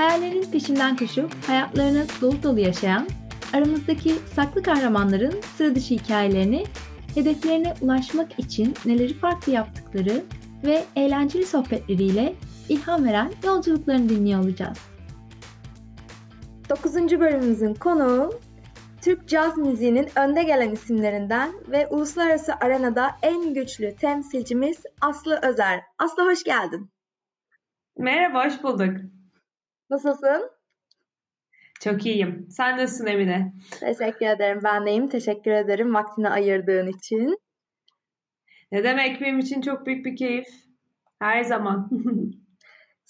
Hayallerin peşinden koşup hayatlarını dolu dolu yaşayan, aramızdaki saklı kahramanların sıra dışı hikayelerini, hedeflerine ulaşmak için neleri farklı yaptıkları ve eğlenceli sohbetleriyle ilham veren yolculuklarını dinliyor olacağız. 9. bölümümüzün konuğu Türk caz müziğinin önde gelen isimlerinden ve uluslararası arenada en güçlü temsilcimiz Aslı Özer. Aslı hoş geldin. Merhaba, hoş bulduk. Nasılsın? Çok iyiyim. Sen nasılsın Emine? Teşekkür ederim. Ben deyim. Teşekkür ederim vaktini ayırdığın için. Ne demek benim için çok büyük bir keyif. Her zaman.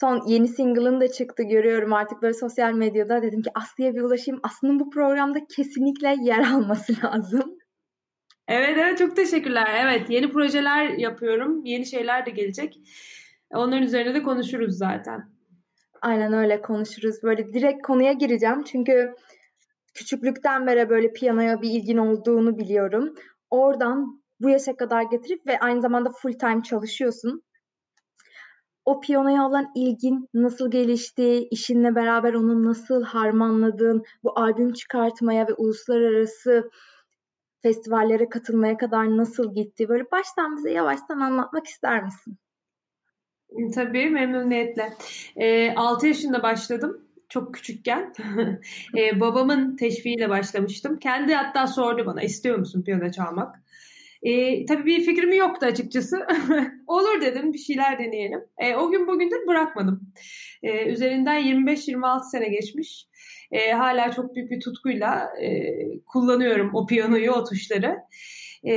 Son yeni single'ın da çıktı görüyorum artık böyle sosyal medyada. Dedim ki Aslı'ya bir ulaşayım. Aslı'nın bu programda kesinlikle yer alması lazım. Evet evet çok teşekkürler. Evet yeni projeler yapıyorum. Yeni şeyler de gelecek. Onların üzerine de konuşuruz zaten. Aynen öyle konuşuruz. Böyle direkt konuya gireceğim. Çünkü küçüklükten beri böyle piyanoya bir ilgin olduğunu biliyorum. Oradan bu yaşa kadar getirip ve aynı zamanda full time çalışıyorsun o piyanoya olan ilgin nasıl gelişti, işinle beraber onu nasıl harmanladın, bu albüm çıkartmaya ve uluslararası festivallere katılmaya kadar nasıl gitti? Böyle baştan bize yavaştan anlatmak ister misin? Tabii memnuniyetle. E, 6 yaşında başladım çok küçükken e, babamın teşviğiyle başlamıştım. Kendi hatta sordu bana istiyor musun piyano çalmak? E, tabii bir fikrim yoktu açıkçası. Olur dedim bir şeyler deneyelim. E, o gün bugündür bırakmadım. E, üzerinden 25-26 sene geçmiş. E, hala çok büyük bir tutkuyla e, kullanıyorum o piyanoyu, o tuşları. E,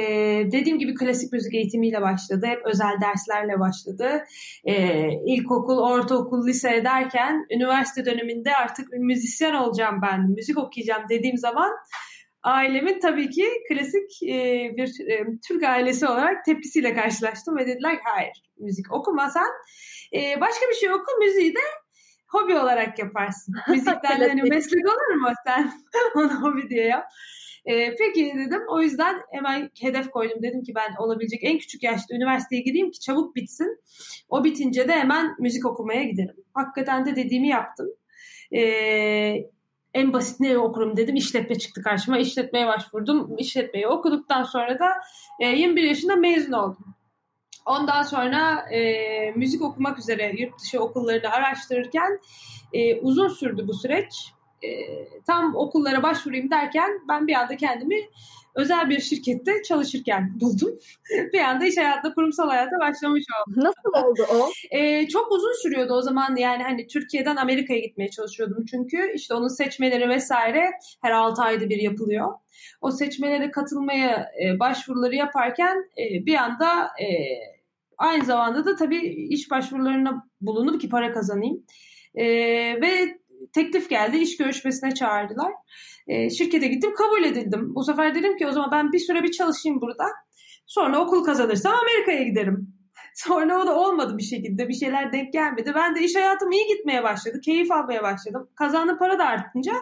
dediğim gibi klasik müzik eğitimiyle başladı. Hep özel derslerle başladı. E, ilkokul, ortaokul, lise derken üniversite döneminde artık müzisyen olacağım ben, müzik okuyacağım dediğim zaman ailemin tabii ki klasik e, bir e, Türk ailesi olarak tepkisiyle karşılaştım ve dediler ki hayır müzik okuma sen e, başka bir şey oku müziği de hobi olarak yaparsın. Müzikten hani meslek olur mu sen onu hobi diye yap. E, peki dedim. O yüzden hemen hedef koydum. Dedim ki ben olabilecek en küçük yaşta üniversiteye gireyim ki çabuk bitsin. O bitince de hemen müzik okumaya giderim. Hakikaten de dediğimi yaptım. E, en basit ne okurum dedim. İşletme çıktı karşıma. İşletmeye başvurdum. İşletmeyi okuduktan sonra da e, 21 yaşında mezun oldum. Ondan sonra e, müzik okumak üzere yurt dışı okullarını araştırırken e, uzun sürdü bu süreç. E, tam okullara başvurayım derken ben bir anda kendimi özel bir şirkette çalışırken buldum. bir anda iş hayatında, kurumsal hayata başlamış oldum. Nasıl oldu o? Ee, çok uzun sürüyordu o zaman yani hani Türkiye'den Amerika'ya gitmeye çalışıyordum çünkü işte onun seçmeleri vesaire her 6 ayda bir yapılıyor. O seçmelere katılmaya e, başvuruları yaparken e, bir anda e, aynı zamanda da tabii iş başvurularına bulunup ki para kazanayım. E, ve teklif geldi, iş görüşmesine çağırdılar. E, şirkete gittim, kabul edildim. Bu sefer dedim ki o zaman ben bir süre bir çalışayım burada. Sonra okul kazanırsam Amerika'ya giderim. Sonra o da olmadı bir şekilde. Bir şeyler denk gelmedi. Ben de iş hayatım iyi gitmeye başladı. Keyif almaya başladım. Kazandığım para da artınca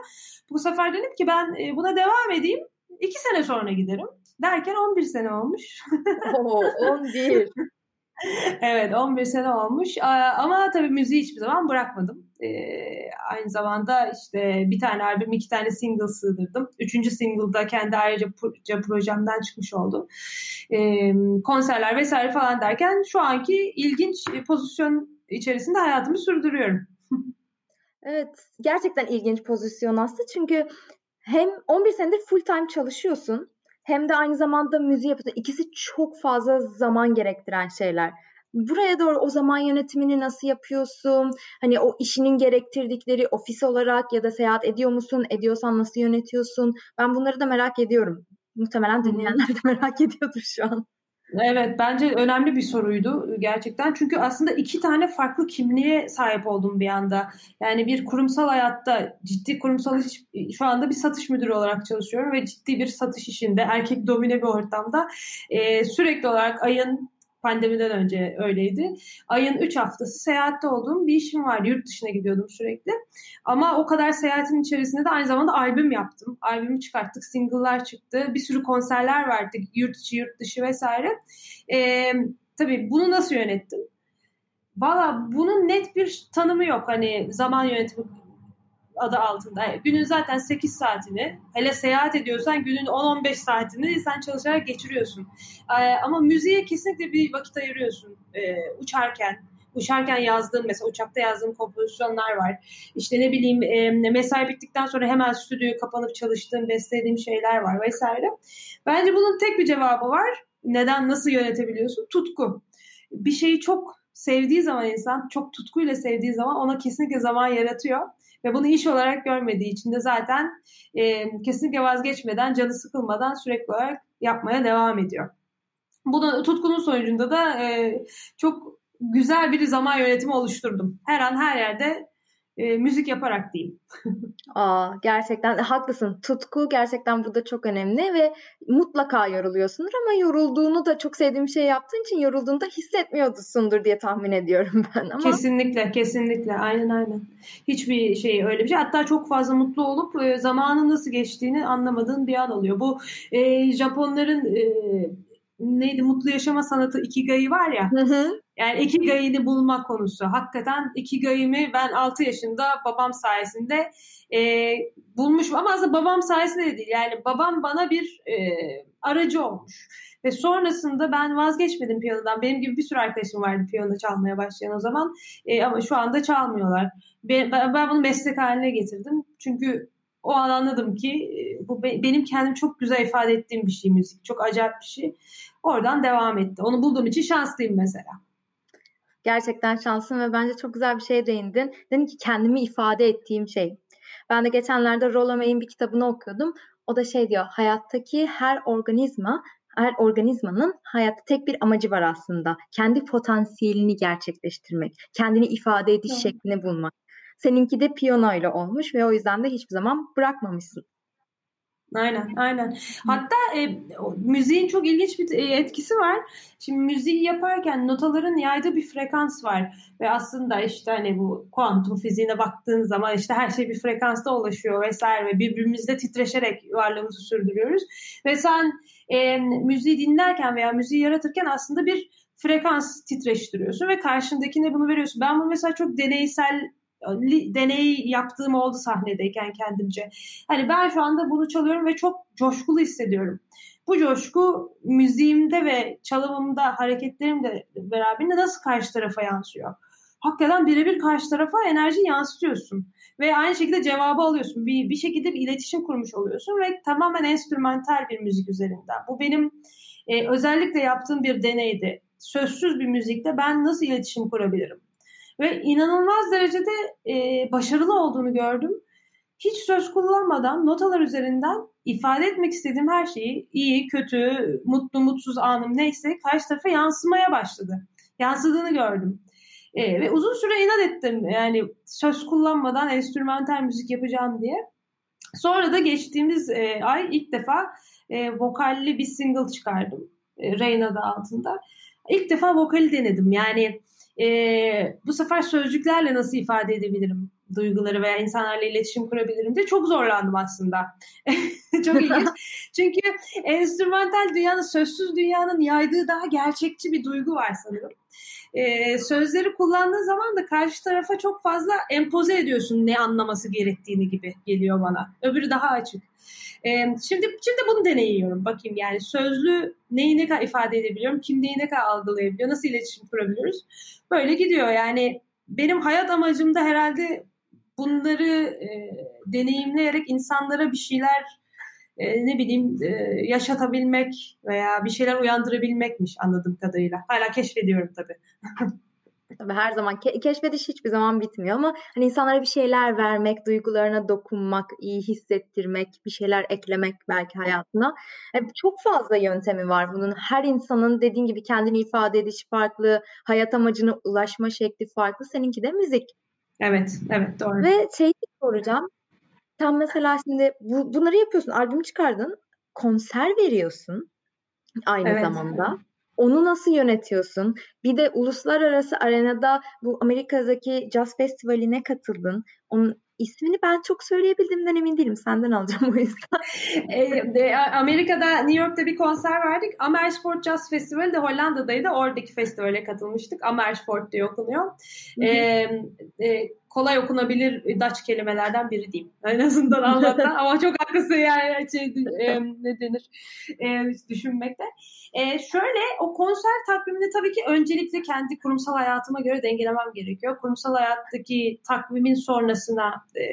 bu sefer dedim ki ben e, buna devam edeyim. İki sene sonra giderim. Derken 11 sene olmuş. Oo, 11. evet 11 sene olmuş ama tabii müziği hiçbir zaman bırakmadım. Ee, aynı zamanda işte bir tane albüm iki tane single sığdırdım. Üçüncü single'da kendi ayrıca projemden çıkmış oldu. Ee, konserler vesaire falan derken şu anki ilginç pozisyon içerisinde hayatımı sürdürüyorum. evet gerçekten ilginç pozisyon aslında çünkü hem 11 senedir full time çalışıyorsun hem de aynı zamanda müziği yapıyorsun. İkisi çok fazla zaman gerektiren şeyler. Buraya doğru o zaman yönetimini nasıl yapıyorsun? Hani o işinin gerektirdikleri ofis olarak ya da seyahat ediyor musun? Ediyorsan nasıl yönetiyorsun? Ben bunları da merak ediyorum. Muhtemelen dinleyenler de merak ediyordur şu an. Evet bence önemli bir soruydu gerçekten. Çünkü aslında iki tane farklı kimliğe sahip oldum bir anda. Yani bir kurumsal hayatta ciddi kurumsal iş, şu anda bir satış müdürü olarak çalışıyorum ve ciddi bir satış işinde erkek domine bir ortamda e, sürekli olarak ayın pandemiden önce öyleydi. Ayın 3 haftası seyahatte olduğum bir işim vardı. Yurt dışına gidiyordum sürekli. Ama o kadar seyahatin içerisinde de aynı zamanda albüm yaptım. Albümü çıkarttık, single'lar çıktı. Bir sürü konserler verdik. Yurt içi, yurt dışı vesaire. Ee, tabii bunu nasıl yönettim? Valla bunun net bir tanımı yok. Hani zaman yönetimi adı altında. Yani günün zaten 8 saatini hele seyahat ediyorsan günün 10-15 saatini sen çalışarak geçiriyorsun. Ee, ama müziğe kesinlikle bir vakit ayırıyorsun ee, uçarken. Uçarken yazdığım mesela uçakta yazdığım kompozisyonlar var. İşte ne bileyim e, mesai bittikten sonra hemen stüdyoya kapanıp çalıştığım, beslediğim şeyler var vesaire. Bence bunun tek bir cevabı var. Neden, nasıl yönetebiliyorsun? Tutku. Bir şeyi çok sevdiği zaman insan, çok tutkuyla sevdiği zaman ona kesinlikle zaman yaratıyor. Ve bunu iş olarak görmediği için de zaten e, kesinlikle vazgeçmeden, canı sıkılmadan sürekli olarak yapmaya devam ediyor. Bunu tutkunun sonucunda da e, çok güzel bir zaman yönetimi oluşturdum. Her an her yerde e, müzik yaparak diyeyim. Aa, gerçekten haklısın. Tutku gerçekten burada çok önemli ve mutlaka yoruluyorsundur ama yorulduğunu da çok sevdiğim şey yaptığın için yorulduğunda hissetmiyorsundur diye tahmin ediyorum ben ama. Kesinlikle, kesinlikle. Aynen aynen. Hiçbir şey öyle bir şey. Hatta çok fazla mutlu olup e, zamanın nasıl geçtiğini anlamadığın bir an oluyor. Bu e, Japonların e, neydi mutlu yaşama sanatı Ikigai'yi var ya. Hı hı. Yani Ikigai'ni bulma konusu. Hakikaten Ikigai'mi ben 6 yaşında babam sayesinde e, bulmuşum. Ama aslında babam sayesinde de değil. Yani babam bana bir e, aracı olmuş. Ve sonrasında ben vazgeçmedim piyanodan. Benim gibi bir sürü arkadaşım vardı piyano çalmaya başlayan o zaman. E, ama şu anda çalmıyorlar. Ben, ben bunu meslek haline getirdim. Çünkü o an anladım ki e, bu benim kendim çok güzel ifade ettiğim bir şey müzik. Çok acayip bir şey. Oradan devam etti. Onu bulduğum için şanslıyım mesela. Gerçekten şanslısın ve bence çok güzel bir şeye değindin. Dedin ki kendimi ifade ettiğim şey. Ben de geçenlerde Rollo May'in bir kitabını okuyordum. O da şey diyor, hayattaki her organizma, her organizmanın hayatta tek bir amacı var aslında. Kendi potansiyelini gerçekleştirmek, kendini ifade ediş evet. şeklini bulmak. Seninki de piyanoyla olmuş ve o yüzden de hiçbir zaman bırakmamışsın. Aynen, aynen. Hatta e, müziğin çok ilginç bir e, etkisi var. Şimdi müziği yaparken notaların yaydığı bir frekans var ve aslında işte hani bu kuantum fiziğine baktığın zaman işte her şey bir frekansta ulaşıyor vesaire ve birbirimizle titreşerek varlığımızı sürdürüyoruz. Ve sen e, müziği dinlerken veya müziği yaratırken aslında bir frekans titreştiriyorsun ve karşındakine bunu veriyorsun. Ben bunu mesela çok deneysel deney yaptığım oldu sahnedeyken kendimce. Hani ben şu anda bunu çalıyorum ve çok coşkulu hissediyorum. Bu coşku müziğimde ve çalımımda, hareketlerimde beraberinde nasıl karşı tarafa yansıyor? Hakikaten birebir karşı tarafa enerji yansıtıyorsun. Ve aynı şekilde cevabı alıyorsun. Bir, bir şekilde bir iletişim kurmuş oluyorsun ve tamamen enstrümantal bir müzik üzerinden. Bu benim e, özellikle yaptığım bir deneydi. Sözsüz bir müzikte ben nasıl iletişim kurabilirim? Ve inanılmaz derecede e, başarılı olduğunu gördüm. Hiç söz kullanmadan notalar üzerinden ifade etmek istediğim her şeyi iyi, kötü, mutlu, mutsuz anım neyse karşı tarafa yansımaya başladı. Yansıdığını gördüm. E, ve uzun süre inat ettim yani söz kullanmadan enstrümantal müzik yapacağım diye. Sonra da geçtiğimiz e, ay ilk defa e, vokalli bir single çıkardım. E, Rain adı altında. İlk defa vokali denedim. Yani e, bu sefer sözcüklerle nasıl ifade edebilirim duyguları veya insanlarla iletişim kurabilirim diye çok zorlandım aslında. çok ilginç. Çünkü enstrümantal dünyanın, sözsüz dünyanın yaydığı daha gerçekçi bir duygu var sanırım. Ee, sözleri kullandığın zaman da karşı tarafa çok fazla empoze ediyorsun ne anlaması gerektiğini gibi geliyor bana. Öbürü daha açık. Ee, şimdi şimdi bunu deneyiyorum. Bakayım yani sözlü neyi ne kadar ifade edebiliyorum, kim neyi ne kadar algılayabiliyor, nasıl iletişim kurabiliyoruz. Böyle gidiyor yani benim hayat amacım da herhalde bunları e, deneyimleyerek insanlara bir şeyler e, ne bileyim e, yaşatabilmek veya bir şeyler uyandırabilmekmiş anladığım kadarıyla. Hala keşfediyorum tabii. Tabii her zaman ke- keşfediş hiçbir zaman bitmiyor ama hani insanlara bir şeyler vermek, duygularına dokunmak, iyi hissettirmek, bir şeyler eklemek belki hayatına. Yani e, çok fazla yöntemi var bunun. Her insanın dediğin gibi kendini ifade edişi farklı, hayat amacına ulaşma şekli farklı. Seninki de müzik. Evet, evet doğru. Ve şey soracağım. Sen mesela şimdi bu, bunları yapıyorsun, albüm çıkardın, konser veriyorsun aynı evet. zamanda. Onu nasıl yönetiyorsun? Bir de uluslararası arenada bu Amerika'daki Jazz Festivali'ne katıldın. Onun ismini ben çok söyleyebildiğimden emin değilim. Senden alacağım o yüzden. e, Amerika'da New York'ta bir konser verdik. Amersfoort Jazz Festival de Hollanda'daydı. Oradaki festivale katılmıştık. Amersfoort diye okunuyor. E, e, kolay okunabilir Dutch kelimelerden biri diyeyim. En azından anlatan. Ama çok haklısın yani şey, e, ne denir e, düşünmekte. E, şöyle o konser takvimini tabii ki öncelikle kendi kurumsal hayatıma göre dengelemem gerekiyor. Kurumsal hayattaki takvimin sonrasına e,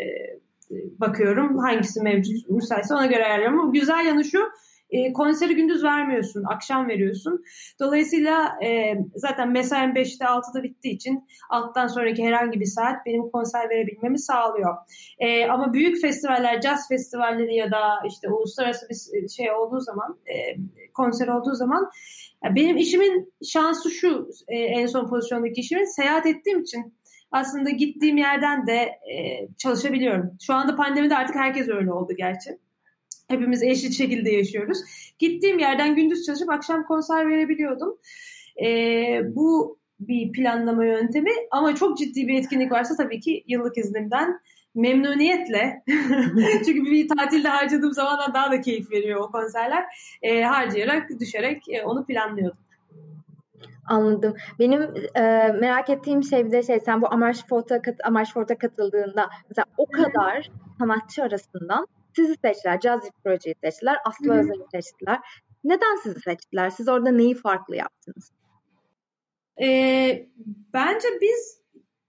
bakıyorum. Hangisi mevcut müsaitse ona göre ayarlıyorum. Ama güzel yanı şu e, konseri gündüz vermiyorsun, akşam veriyorsun. Dolayısıyla e, zaten mesaim 5'te 6'da bittiği için alttan sonraki herhangi bir saat benim konser verebilmemi sağlıyor. E, ama büyük festivaller, jazz festivalleri ya da işte uluslararası bir şey olduğu zaman, e, konser olduğu zaman benim işimin şansı şu e, en son pozisyondaki işimin seyahat ettiğim için aslında gittiğim yerden de e, çalışabiliyorum. Şu anda pandemide artık herkes öyle oldu gerçi. Hepimiz eşit şekilde yaşıyoruz. Gittiğim yerden gündüz çalışıp akşam konser verebiliyordum. E, bu bir planlama yöntemi ama çok ciddi bir etkinlik varsa tabii ki yıllık iznimden memnuniyetle çünkü bir tatilde harcadığım zamandan daha da keyif veriyor o konserler e, harcayarak düşerek e, onu planlıyordum. Anladım. Benim e, merak ettiğim şey bir de şey sen bu Amersfoort'a kat, Amersfoort'a katıldığında mesela o kadar sanatçı arasından sizi seçtiler. Cazip projeyi seçtiler. Aslı Özel'i seçtiler. Neden sizi seçtiler? Siz orada neyi farklı yaptınız? Ee, bence biz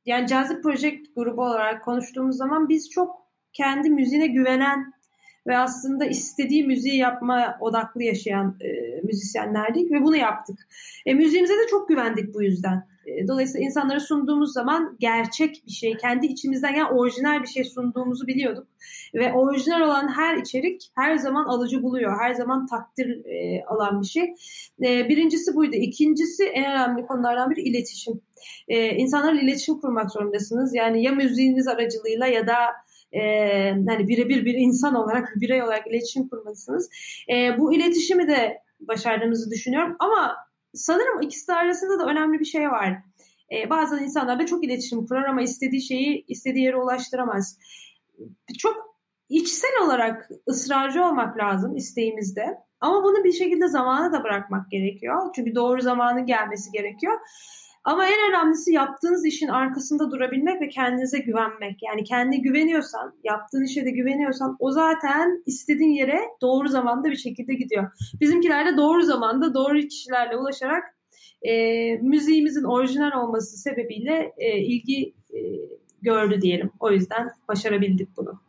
yani Cazip Project grubu olarak konuştuğumuz zaman biz çok kendi müziğine güvenen ve aslında istediği müziği yapma odaklı yaşayan e, müzisyenlerdik ve bunu yaptık. E, müziğimize de çok güvendik bu yüzden. E, dolayısıyla insanlara sunduğumuz zaman gerçek bir şey, kendi içimizden yani orijinal bir şey sunduğumuzu biliyorduk. Ve orijinal olan her içerik her zaman alıcı buluyor. Her zaman takdir e, alan bir şey. E, birincisi buydu. İkincisi en önemli konulardan biri iletişim. E, insanlarla iletişim kurmak zorundasınız. Yani ya müziğiniz aracılığıyla ya da e, hani birebir bir insan olarak, bir birey olarak iletişim kurmalısınız. E, bu iletişimi de başardığımızı düşünüyorum ama sanırım ikisi arasında da önemli bir şey var. E, bazı insanlar da çok iletişim kurar ama istediği şeyi istediği yere ulaştıramaz. Çok içsel olarak ısrarcı olmak lazım isteğimizde. Ama bunu bir şekilde zamana da bırakmak gerekiyor. Çünkü doğru zamanın gelmesi gerekiyor. Ama en önemlisi yaptığınız işin arkasında durabilmek ve kendinize güvenmek. Yani kendi güveniyorsan, yaptığın işe de güveniyorsan o zaten istediğin yere doğru zamanda bir şekilde gidiyor. Bizimkiler de doğru zamanda doğru kişilerle ulaşarak e, müziğimizin orijinal olması sebebiyle e, ilgi e, gördü diyelim. O yüzden başarabildik bunu.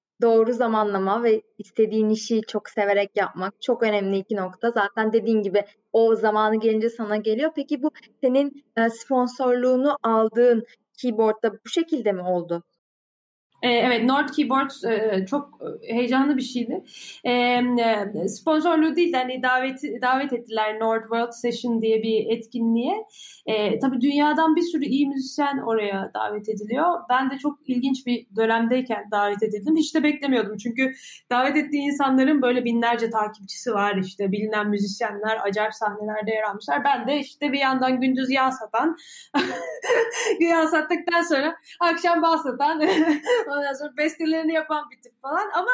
doğru zamanlama ve istediğin işi çok severek yapmak çok önemli iki nokta. Zaten dediğin gibi o zamanı gelince sana geliyor. Peki bu senin e, sponsorluğunu aldığın keyboardda bu şekilde mi oldu? E, evet, Nord Keyboard e, çok heyecanlı bir şeydi. E, sponsorluğu değil de hani davet, davet ettiler Nord World Session diye bir etkinliğe. tabii dünyadan bir sürü iyi müzisyen oraya davet ediliyor. Ben de çok ilginç bir dönemdeyken davet edildim. Hiç de beklemiyordum çünkü davet ettiği insanların böyle binlerce takipçisi var işte. Bilinen müzisyenler acayip sahnelerde yer almışlar. Ben de işte bir yandan gündüz yağ satan, yağ sattıktan sonra akşam bal satan Ondan sonra bestelerini yapan bir tip falan. Ama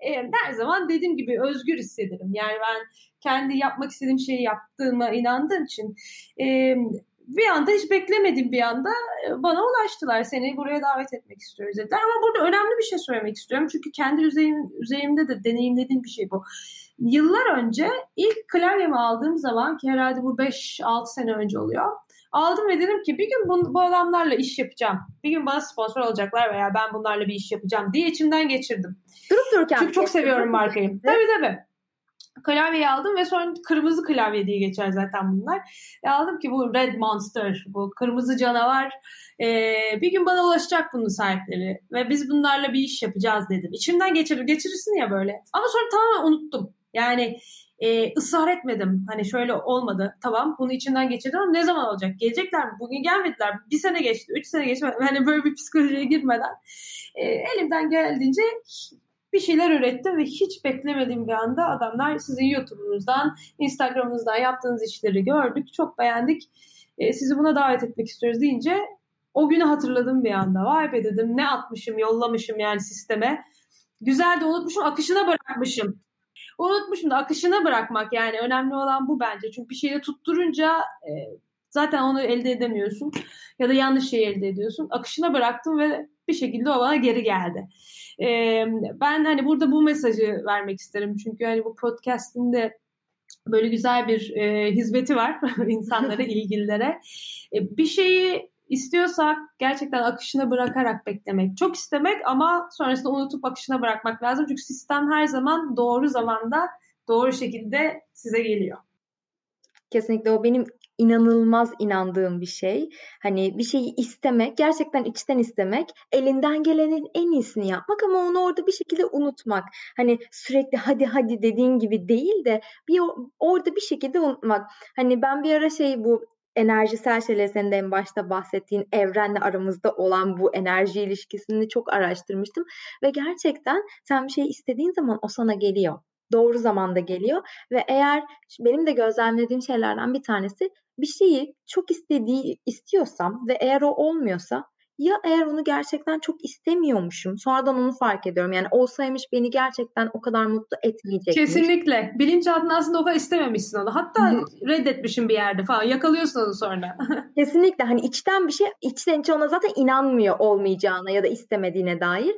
e, her zaman dediğim gibi özgür hissederim. Yani ben kendi yapmak istediğim şeyi yaptığıma inandığım için e, bir anda hiç beklemediğim bir anda e, bana ulaştılar. Seni buraya davet etmek istiyoruz dediler. Ama burada önemli bir şey söylemek istiyorum. Çünkü kendi üzerim, üzerimde de deneyimlediğim bir şey bu. Yıllar önce ilk klavyemi aldığım zaman ki herhalde bu 5-6 sene önce oluyor. Aldım ve dedim ki bir gün bu, bu adamlarla iş yapacağım. Bir gün bana sponsor olacaklar veya ben bunlarla bir iş yapacağım diye içimden geçirdim. Durup dururken. Çünkü çok seviyorum markayı. Tabii tabii klavyeyi aldım ve sonra kırmızı klavye diye geçer zaten bunlar. E aldım ki bu Red Monster, bu kırmızı canavar e, bir gün bana ulaşacak bunun sahipleri ve biz bunlarla bir iş yapacağız dedim. İçimden geçirir, geçirirsin ya böyle. Ama sonra tamamen unuttum. Yani e, ısrar etmedim. Hani şöyle olmadı. Tamam bunu içimden geçirdim ama ne zaman olacak? Gelecekler mi? Bugün gelmediler. Bir sene geçti, üç sene geçti. Hani böyle bir psikolojiye girmeden e, elimden geldiğince bir şeyler ürettim ve hiç beklemediğim bir anda adamlar sizin YouTube'unuzdan, Instagram'ınızdan yaptığınız işleri gördük. Çok beğendik. E, sizi buna davet etmek istiyoruz deyince o günü hatırladım bir anda. Vay be dedim ne atmışım, yollamışım yani sisteme. Güzel de unutmuşum, akışına bırakmışım. Unutmuşum da akışına bırakmak yani önemli olan bu bence. Çünkü bir şeyi tutturunca e, zaten onu elde edemiyorsun ya da yanlış şeyi elde ediyorsun. Akışına bıraktım ve bir şekilde o bana geri geldi. Ee, ben hani burada bu mesajı vermek isterim. Çünkü hani bu podcast'in de böyle güzel bir e, hizmeti var insanlara, ilgililere. E, bir şeyi istiyorsak gerçekten akışına bırakarak beklemek. Çok istemek ama sonrasında unutup akışına bırakmak lazım. Çünkü sistem her zaman doğru zamanda doğru şekilde size geliyor. Kesinlikle o benim inanılmaz inandığım bir şey. Hani bir şeyi istemek, gerçekten içten istemek, elinden gelenin en iyisini yapmak ama onu orada bir şekilde unutmak. Hani sürekli hadi hadi dediğin gibi değil de bir orada bir şekilde unutmak. Hani ben bir ara şey bu enerjisel şeyleri senin de en başta bahsettiğin evrenle aramızda olan bu enerji ilişkisini çok araştırmıştım. Ve gerçekten sen bir şey istediğin zaman o sana geliyor. Doğru zamanda geliyor. Ve eğer benim de gözlemlediğim şeylerden bir tanesi bir şeyi çok istediği istiyorsam ve eğer o olmuyorsa ya eğer onu gerçekten çok istemiyormuşum. Sonradan onu fark ediyorum. Yani olsaymış beni gerçekten o kadar mutlu etmeyecekmiş. Kesinlikle. Bilinçaltında aslında o kadar istememişsin onu. Hatta reddetmişim bir yerde falan. Yakalıyorsun onu sonra. Kesinlikle. Hani içten bir şey, içten içe ona zaten inanmıyor olmayacağına ya da istemediğine dair.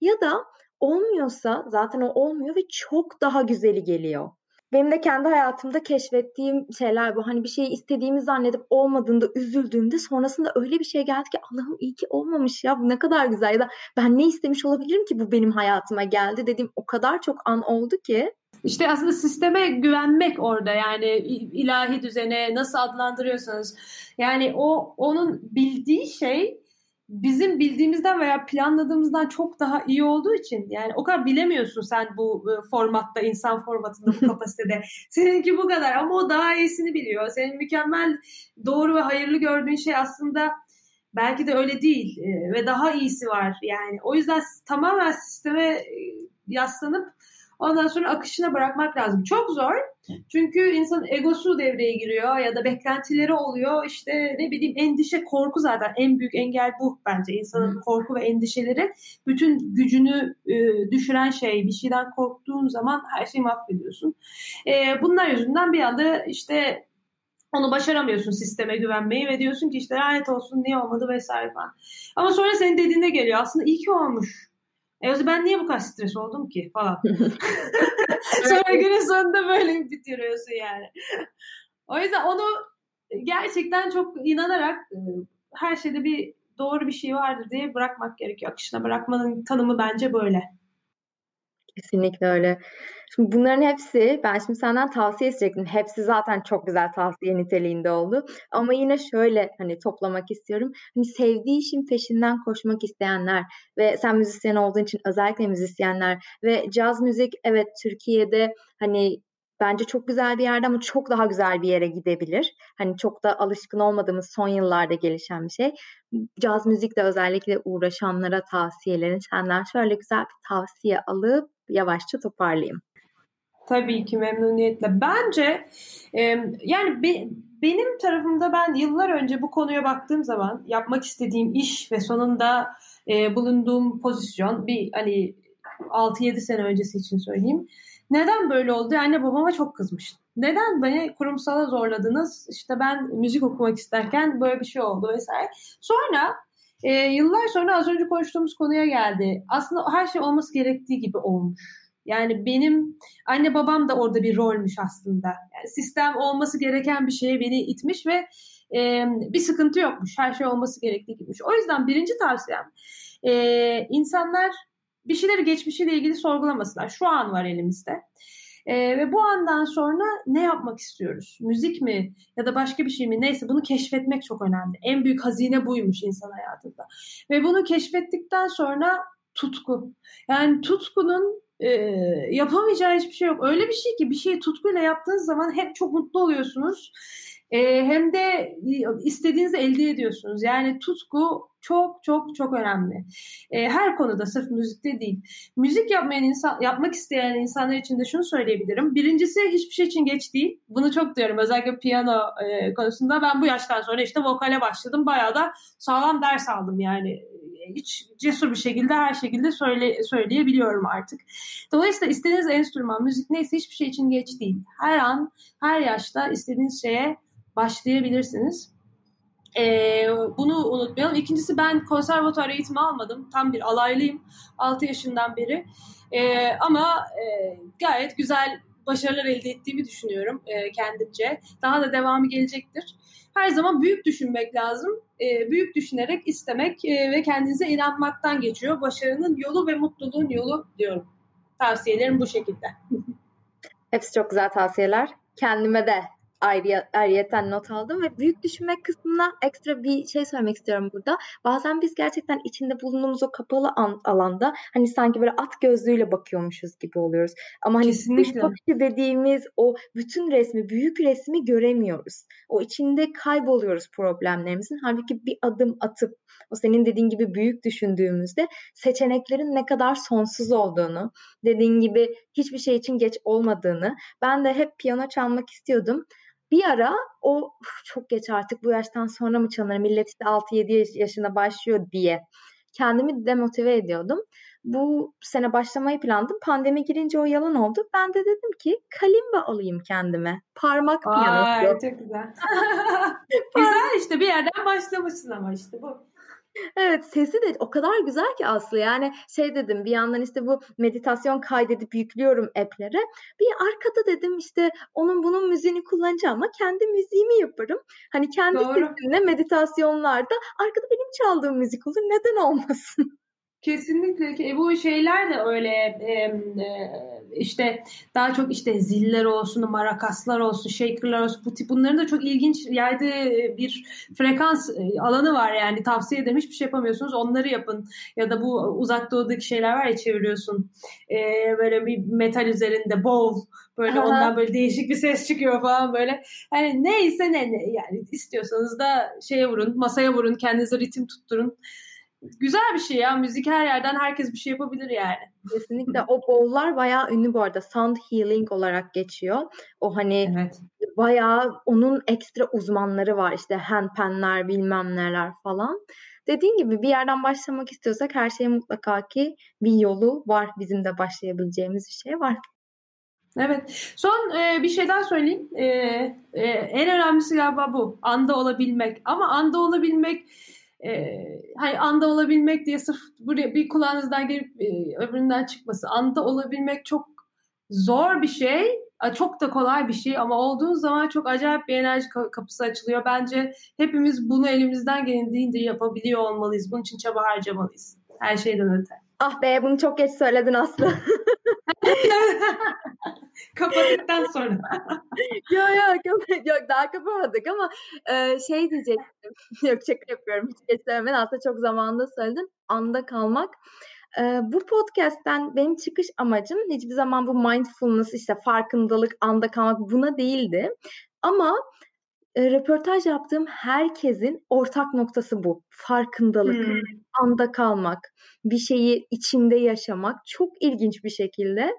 Ya da olmuyorsa zaten o olmuyor ve çok daha güzeli geliyor. Benim de kendi hayatımda keşfettiğim şeyler bu. Hani bir şeyi istediğimi zannedip olmadığında üzüldüğümde sonrasında öyle bir şey geldi ki Allah'ım iyi ki olmamış ya bu ne kadar güzel ya da ben ne istemiş olabilirim ki bu benim hayatıma geldi dediğim o kadar çok an oldu ki. İşte aslında sisteme güvenmek orada yani ilahi düzene nasıl adlandırıyorsanız yani o onun bildiği şey bizim bildiğimizden veya planladığımızdan çok daha iyi olduğu için yani o kadar bilemiyorsun sen bu e, formatta insan formatında bu kapasitede seninki bu kadar ama o daha iyisini biliyor senin mükemmel doğru ve hayırlı gördüğün şey aslında belki de öyle değil e, ve daha iyisi var yani o yüzden tamamen sisteme e, yaslanıp Ondan sonra akışına bırakmak lazım. Çok zor. Çünkü insanın egosu devreye giriyor ya da beklentileri oluyor. İşte ne bileyim endişe, korku zaten en büyük engel bu bence. İnsanın korku ve endişeleri bütün gücünü e, düşüren şey. Bir şeyden korktuğun zaman her şeyi mahvediyorsun. E, bunlar yüzünden bir anda işte onu başaramıyorsun sisteme güvenmeyi ve diyorsun ki işte lanet olsun niye olmadı vesaire falan. Ama sonra senin dediğinde geliyor. Aslında iyi ki olmuş e ben niye bu kadar stres oldum ki falan. Sonra günün sonunda böyle bitiriyorsun yani. o yüzden onu gerçekten çok inanarak e, her şeyde bir doğru bir şey vardır diye bırakmak gerekiyor. Akışına bırakmanın tanımı bence böyle. Kesinlikle öyle. Şimdi bunların hepsi ben şimdi senden tavsiye isteyecektim. Hepsi zaten çok güzel tavsiye niteliğinde oldu. Ama yine şöyle hani toplamak istiyorum. Hani sevdiği işin peşinden koşmak isteyenler ve sen müzisyen olduğun için özellikle müzisyenler ve caz müzik evet Türkiye'de hani bence çok güzel bir yerde ama çok daha güzel bir yere gidebilir. Hani çok da alışkın olmadığımız son yıllarda gelişen bir şey. Caz müzikle özellikle uğraşanlara tavsiyelerin senden şöyle güzel bir tavsiye alıp yavaşça toparlayayım. Tabii ki memnuniyetle. Bence e, yani be, benim tarafımda ben yıllar önce bu konuya baktığım zaman yapmak istediğim iş ve sonunda e, bulunduğum pozisyon bir hani 6-7 sene öncesi için söyleyeyim. Neden böyle oldu? Anne babama çok kızmıştım. Neden beni kurumsala zorladınız? İşte ben müzik okumak isterken böyle bir şey oldu vesaire. Sonra e, yıllar sonra az önce konuştuğumuz konuya geldi. Aslında her şey olması gerektiği gibi olmuş. Yani benim anne babam da orada bir rolmüş aslında. Yani sistem olması gereken bir şeye beni itmiş ve e, bir sıkıntı yokmuş. Her şey olması gerektiği gibiymiş. O yüzden birinci tavsiyem e, insanlar bir şeyleri geçmişiyle ilgili sorgulamasınlar. Şu an var elimizde. E, ve bu andan sonra ne yapmak istiyoruz? Müzik mi ya da başka bir şey mi? Neyse bunu keşfetmek çok önemli. En büyük hazine buymuş insan hayatında. Ve bunu keşfettikten sonra tutku. Yani tutkunun e, yapamayacağı hiçbir şey yok. Öyle bir şey ki bir şeyi tutkuyla yaptığınız zaman hep çok mutlu oluyorsunuz. E, hem de istediğinizi elde ediyorsunuz. Yani tutku çok çok çok önemli. E, her konuda sırf müzikte değil. Müzik yapmayan insan, yapmak isteyen insanlar için de şunu söyleyebilirim. Birincisi hiçbir şey için geç değil. Bunu çok diyorum özellikle piyano e, konusunda. Ben bu yaştan sonra işte vokale başladım. Bayağı da sağlam ders aldım yani hiç cesur bir şekilde her şekilde söyle, söyleyebiliyorum artık. Dolayısıyla istediğiniz enstrüman, müzik neyse hiçbir şey için geç değil. Her an, her yaşta istediğiniz şeye başlayabilirsiniz. Ee, bunu unutmayalım. İkincisi ben konservatuar eğitimi almadım. Tam bir alaylıyım. 6 yaşından beri. Ee, ama e, gayet güzel başarılar elde ettiğimi düşünüyorum e, kendimce. Daha da devamı gelecektir. Her zaman büyük düşünmek lazım. E, büyük düşünerek istemek e, ve kendinize inanmaktan geçiyor. Başarının yolu ve mutluluğun yolu diyorum. Tavsiyelerim bu şekilde. Hepsi çok güzel tavsiyeler. Kendime de ayrı, ayrıyeten not aldım ve büyük düşünmek kısmına ekstra bir şey söylemek istiyorum burada. Bazen biz gerçekten içinde bulunduğumuz o kapalı an, alanda hani sanki böyle at gözlüğüyle bakıyormuşuz gibi oluyoruz. Ama hani dış bakışı dediğimiz o bütün resmi, büyük resmi göremiyoruz. O içinde kayboluyoruz problemlerimizin. Halbuki bir adım atıp o senin dediğin gibi büyük düşündüğümüzde seçeneklerin ne kadar sonsuz olduğunu, dediğin gibi hiçbir şey için geç olmadığını, ben de hep piyano çalmak istiyordum bir ara o çok geç artık bu yaştan sonra mı çalınır millet işte 6-7 yaşında başlıyor diye kendimi demotive ediyordum. Bu sene başlamayı planladım. Pandemi girince o yalan oldu. Ben de dedim ki kalimba alayım kendime. Parmak piyanosu. Ay çok güzel. güzel işte bir yerden başlamışsın ama işte bu. Evet sesi de o kadar güzel ki Aslı yani şey dedim bir yandan işte bu meditasyon kaydedip yüklüyorum app'lere. Bir arkada dedim işte onun bunun müziğini kullanacağım ama kendi müziğimi yaparım. Hani kendi Doğru. sesimle meditasyonlarda arkada benim çaldığım müzik olur neden olmasın? Kesinlikle ki. E, bu şeyler de öyle e, e, işte daha çok işte ziller olsun, marakaslar olsun, shaker'lar olsun bu tip bunların da çok ilginç yerde bir frekans alanı var yani. Tavsiye ederim. Hiçbir şey yapamıyorsunuz. Onları yapın. Ya da bu uzak doğudaki şeyler var ya çeviriyorsun. E, böyle bir metal üzerinde bol böyle Aha. ondan böyle değişik bir ses çıkıyor falan böyle. Hani neyse ne, ne yani istiyorsanız da şeye vurun masaya vurun kendinize ritim tutturun güzel bir şey ya. Müzik her yerden herkes bir şey yapabilir yani. Kesinlikle. O bowl'lar bayağı ünlü bu arada. Sound healing olarak geçiyor. O hani evet. bayağı onun ekstra uzmanları var. İşte handpanler bilmem neler falan. Dediğin gibi bir yerden başlamak istiyorsak her şeye mutlaka ki bir yolu var. Bizim de başlayabileceğimiz bir şey var. Evet. Son e, bir şey daha söyleyeyim. E, e, en önemlisi galiba bu. Anda olabilmek. Ama anda olabilmek e, hani anda olabilmek diye sırf buraya bir kulağınızdan girip e, öbüründen çıkması. Anda olabilmek çok zor bir şey. Çok da kolay bir şey ama olduğu zaman çok acayip bir enerji kapısı açılıyor. Bence hepimiz bunu elimizden geldiğince yapabiliyor olmalıyız. Bunun için çaba harcamalıyız. Her şeyden öte. Ah be bunu çok geç söyledin Aslı. Kapattıktan sonra. yok yok yok daha kapamadık ama e, şey diyecektim. yok şaka yapıyorum. Hiç geç söylemeden aslında çok zamanında söyledim. Anda kalmak. E, bu podcast'ten benim çıkış amacım hiçbir zaman bu mindfulness işte farkındalık, anda kalmak buna değildi. Ama e, röportaj yaptığım herkesin ortak noktası bu. Farkındalık, hmm. anda kalmak, bir şeyi içinde yaşamak çok ilginç bir şekilde.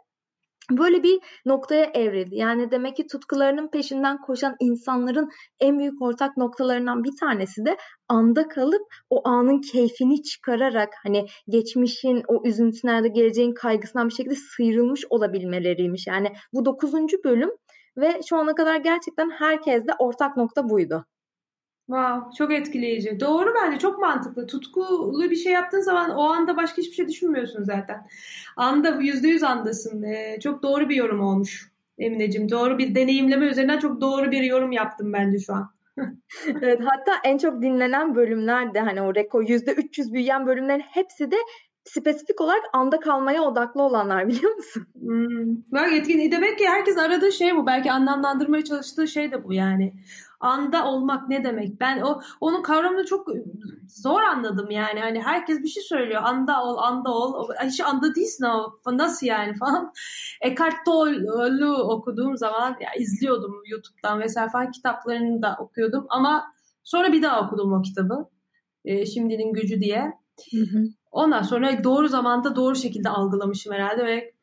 böyle bir noktaya evrildi. Yani demek ki tutkularının peşinden koşan insanların en büyük ortak noktalarından bir tanesi de anda kalıp o anın keyfini çıkararak hani geçmişin o üzüntüsüne geleceğin kaygısından bir şekilde sıyrılmış olabilmeleriymiş. Yani bu dokuzuncu bölüm ve şu ana kadar gerçekten herkeste ortak nokta buydu. Wow, çok etkileyici. Doğru bence çok mantıklı. Tutkulu bir şey yaptığın zaman o anda başka hiçbir şey düşünmüyorsun zaten. Anda yüzde yüz andasın. Ee, çok doğru bir yorum olmuş Emineciğim. Doğru bir deneyimleme üzerinden çok doğru bir yorum yaptım bence şu an. evet, hatta en çok dinlenen bölümlerde hani o rekor yüzde 300 büyüyen bölümlerin hepsi de spesifik olarak anda kalmaya odaklı olanlar biliyor musun? Hmm. Bak etkin. Demek ki herkes aradığı şey bu. Belki anlamlandırmaya çalıştığı şey de bu yani anda olmak ne demek? Ben o onun kavramını çok zor anladım yani. Hani herkes bir şey söylüyor. Anda ol, anda ol. Hiç anda değilsin o. Nasıl yani falan. Eckhart Tolle'u okuduğum zaman ya izliyordum YouTube'dan vesaire falan kitaplarını da okuyordum ama sonra bir daha okudum o kitabı. E, Şimdinin Gücü diye. Hı hı. Ondan sonra doğru zamanda doğru şekilde algılamışım herhalde ve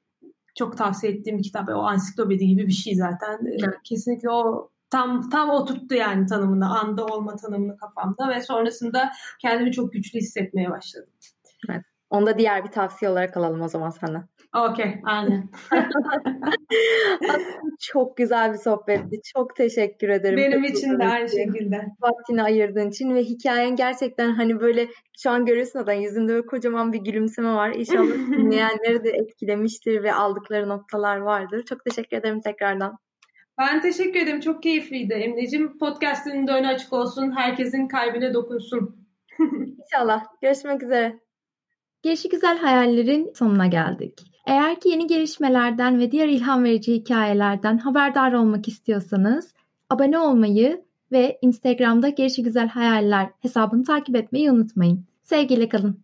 çok tavsiye ettiğim bir kitap. O ansiklopedi gibi bir şey zaten. Evet. Kesinlikle o tam tam oturttu yani tanımını, anda olma tanımını kafamda ve sonrasında kendimi çok güçlü hissetmeye başladım. Evet. Onu da diğer bir tavsiye olarak alalım o zaman sana. Okey, aynen. çok güzel bir sohbetti. Çok teşekkür ederim. Benim için de aynı şekilde. Vaktini ayırdığın için ve hikayen gerçekten hani böyle şu an görüyorsun zaten yüzünde böyle kocaman bir gülümseme var. İnşallah dinleyenleri de etkilemiştir ve aldıkları noktalar vardır. Çok teşekkür ederim tekrardan. Ben teşekkür ederim. Çok keyifliydi. Emre'cim podcast'inin de önü açık olsun. Herkesin kalbine dokunsun. İnşallah. Görüşmek üzere. Gelişi Güzel Hayallerin sonuna geldik. Eğer ki yeni gelişmelerden ve diğer ilham verici hikayelerden haberdar olmak istiyorsanız abone olmayı ve Instagram'da Gelişi Güzel Hayaller hesabını takip etmeyi unutmayın. Sevgiyle kalın.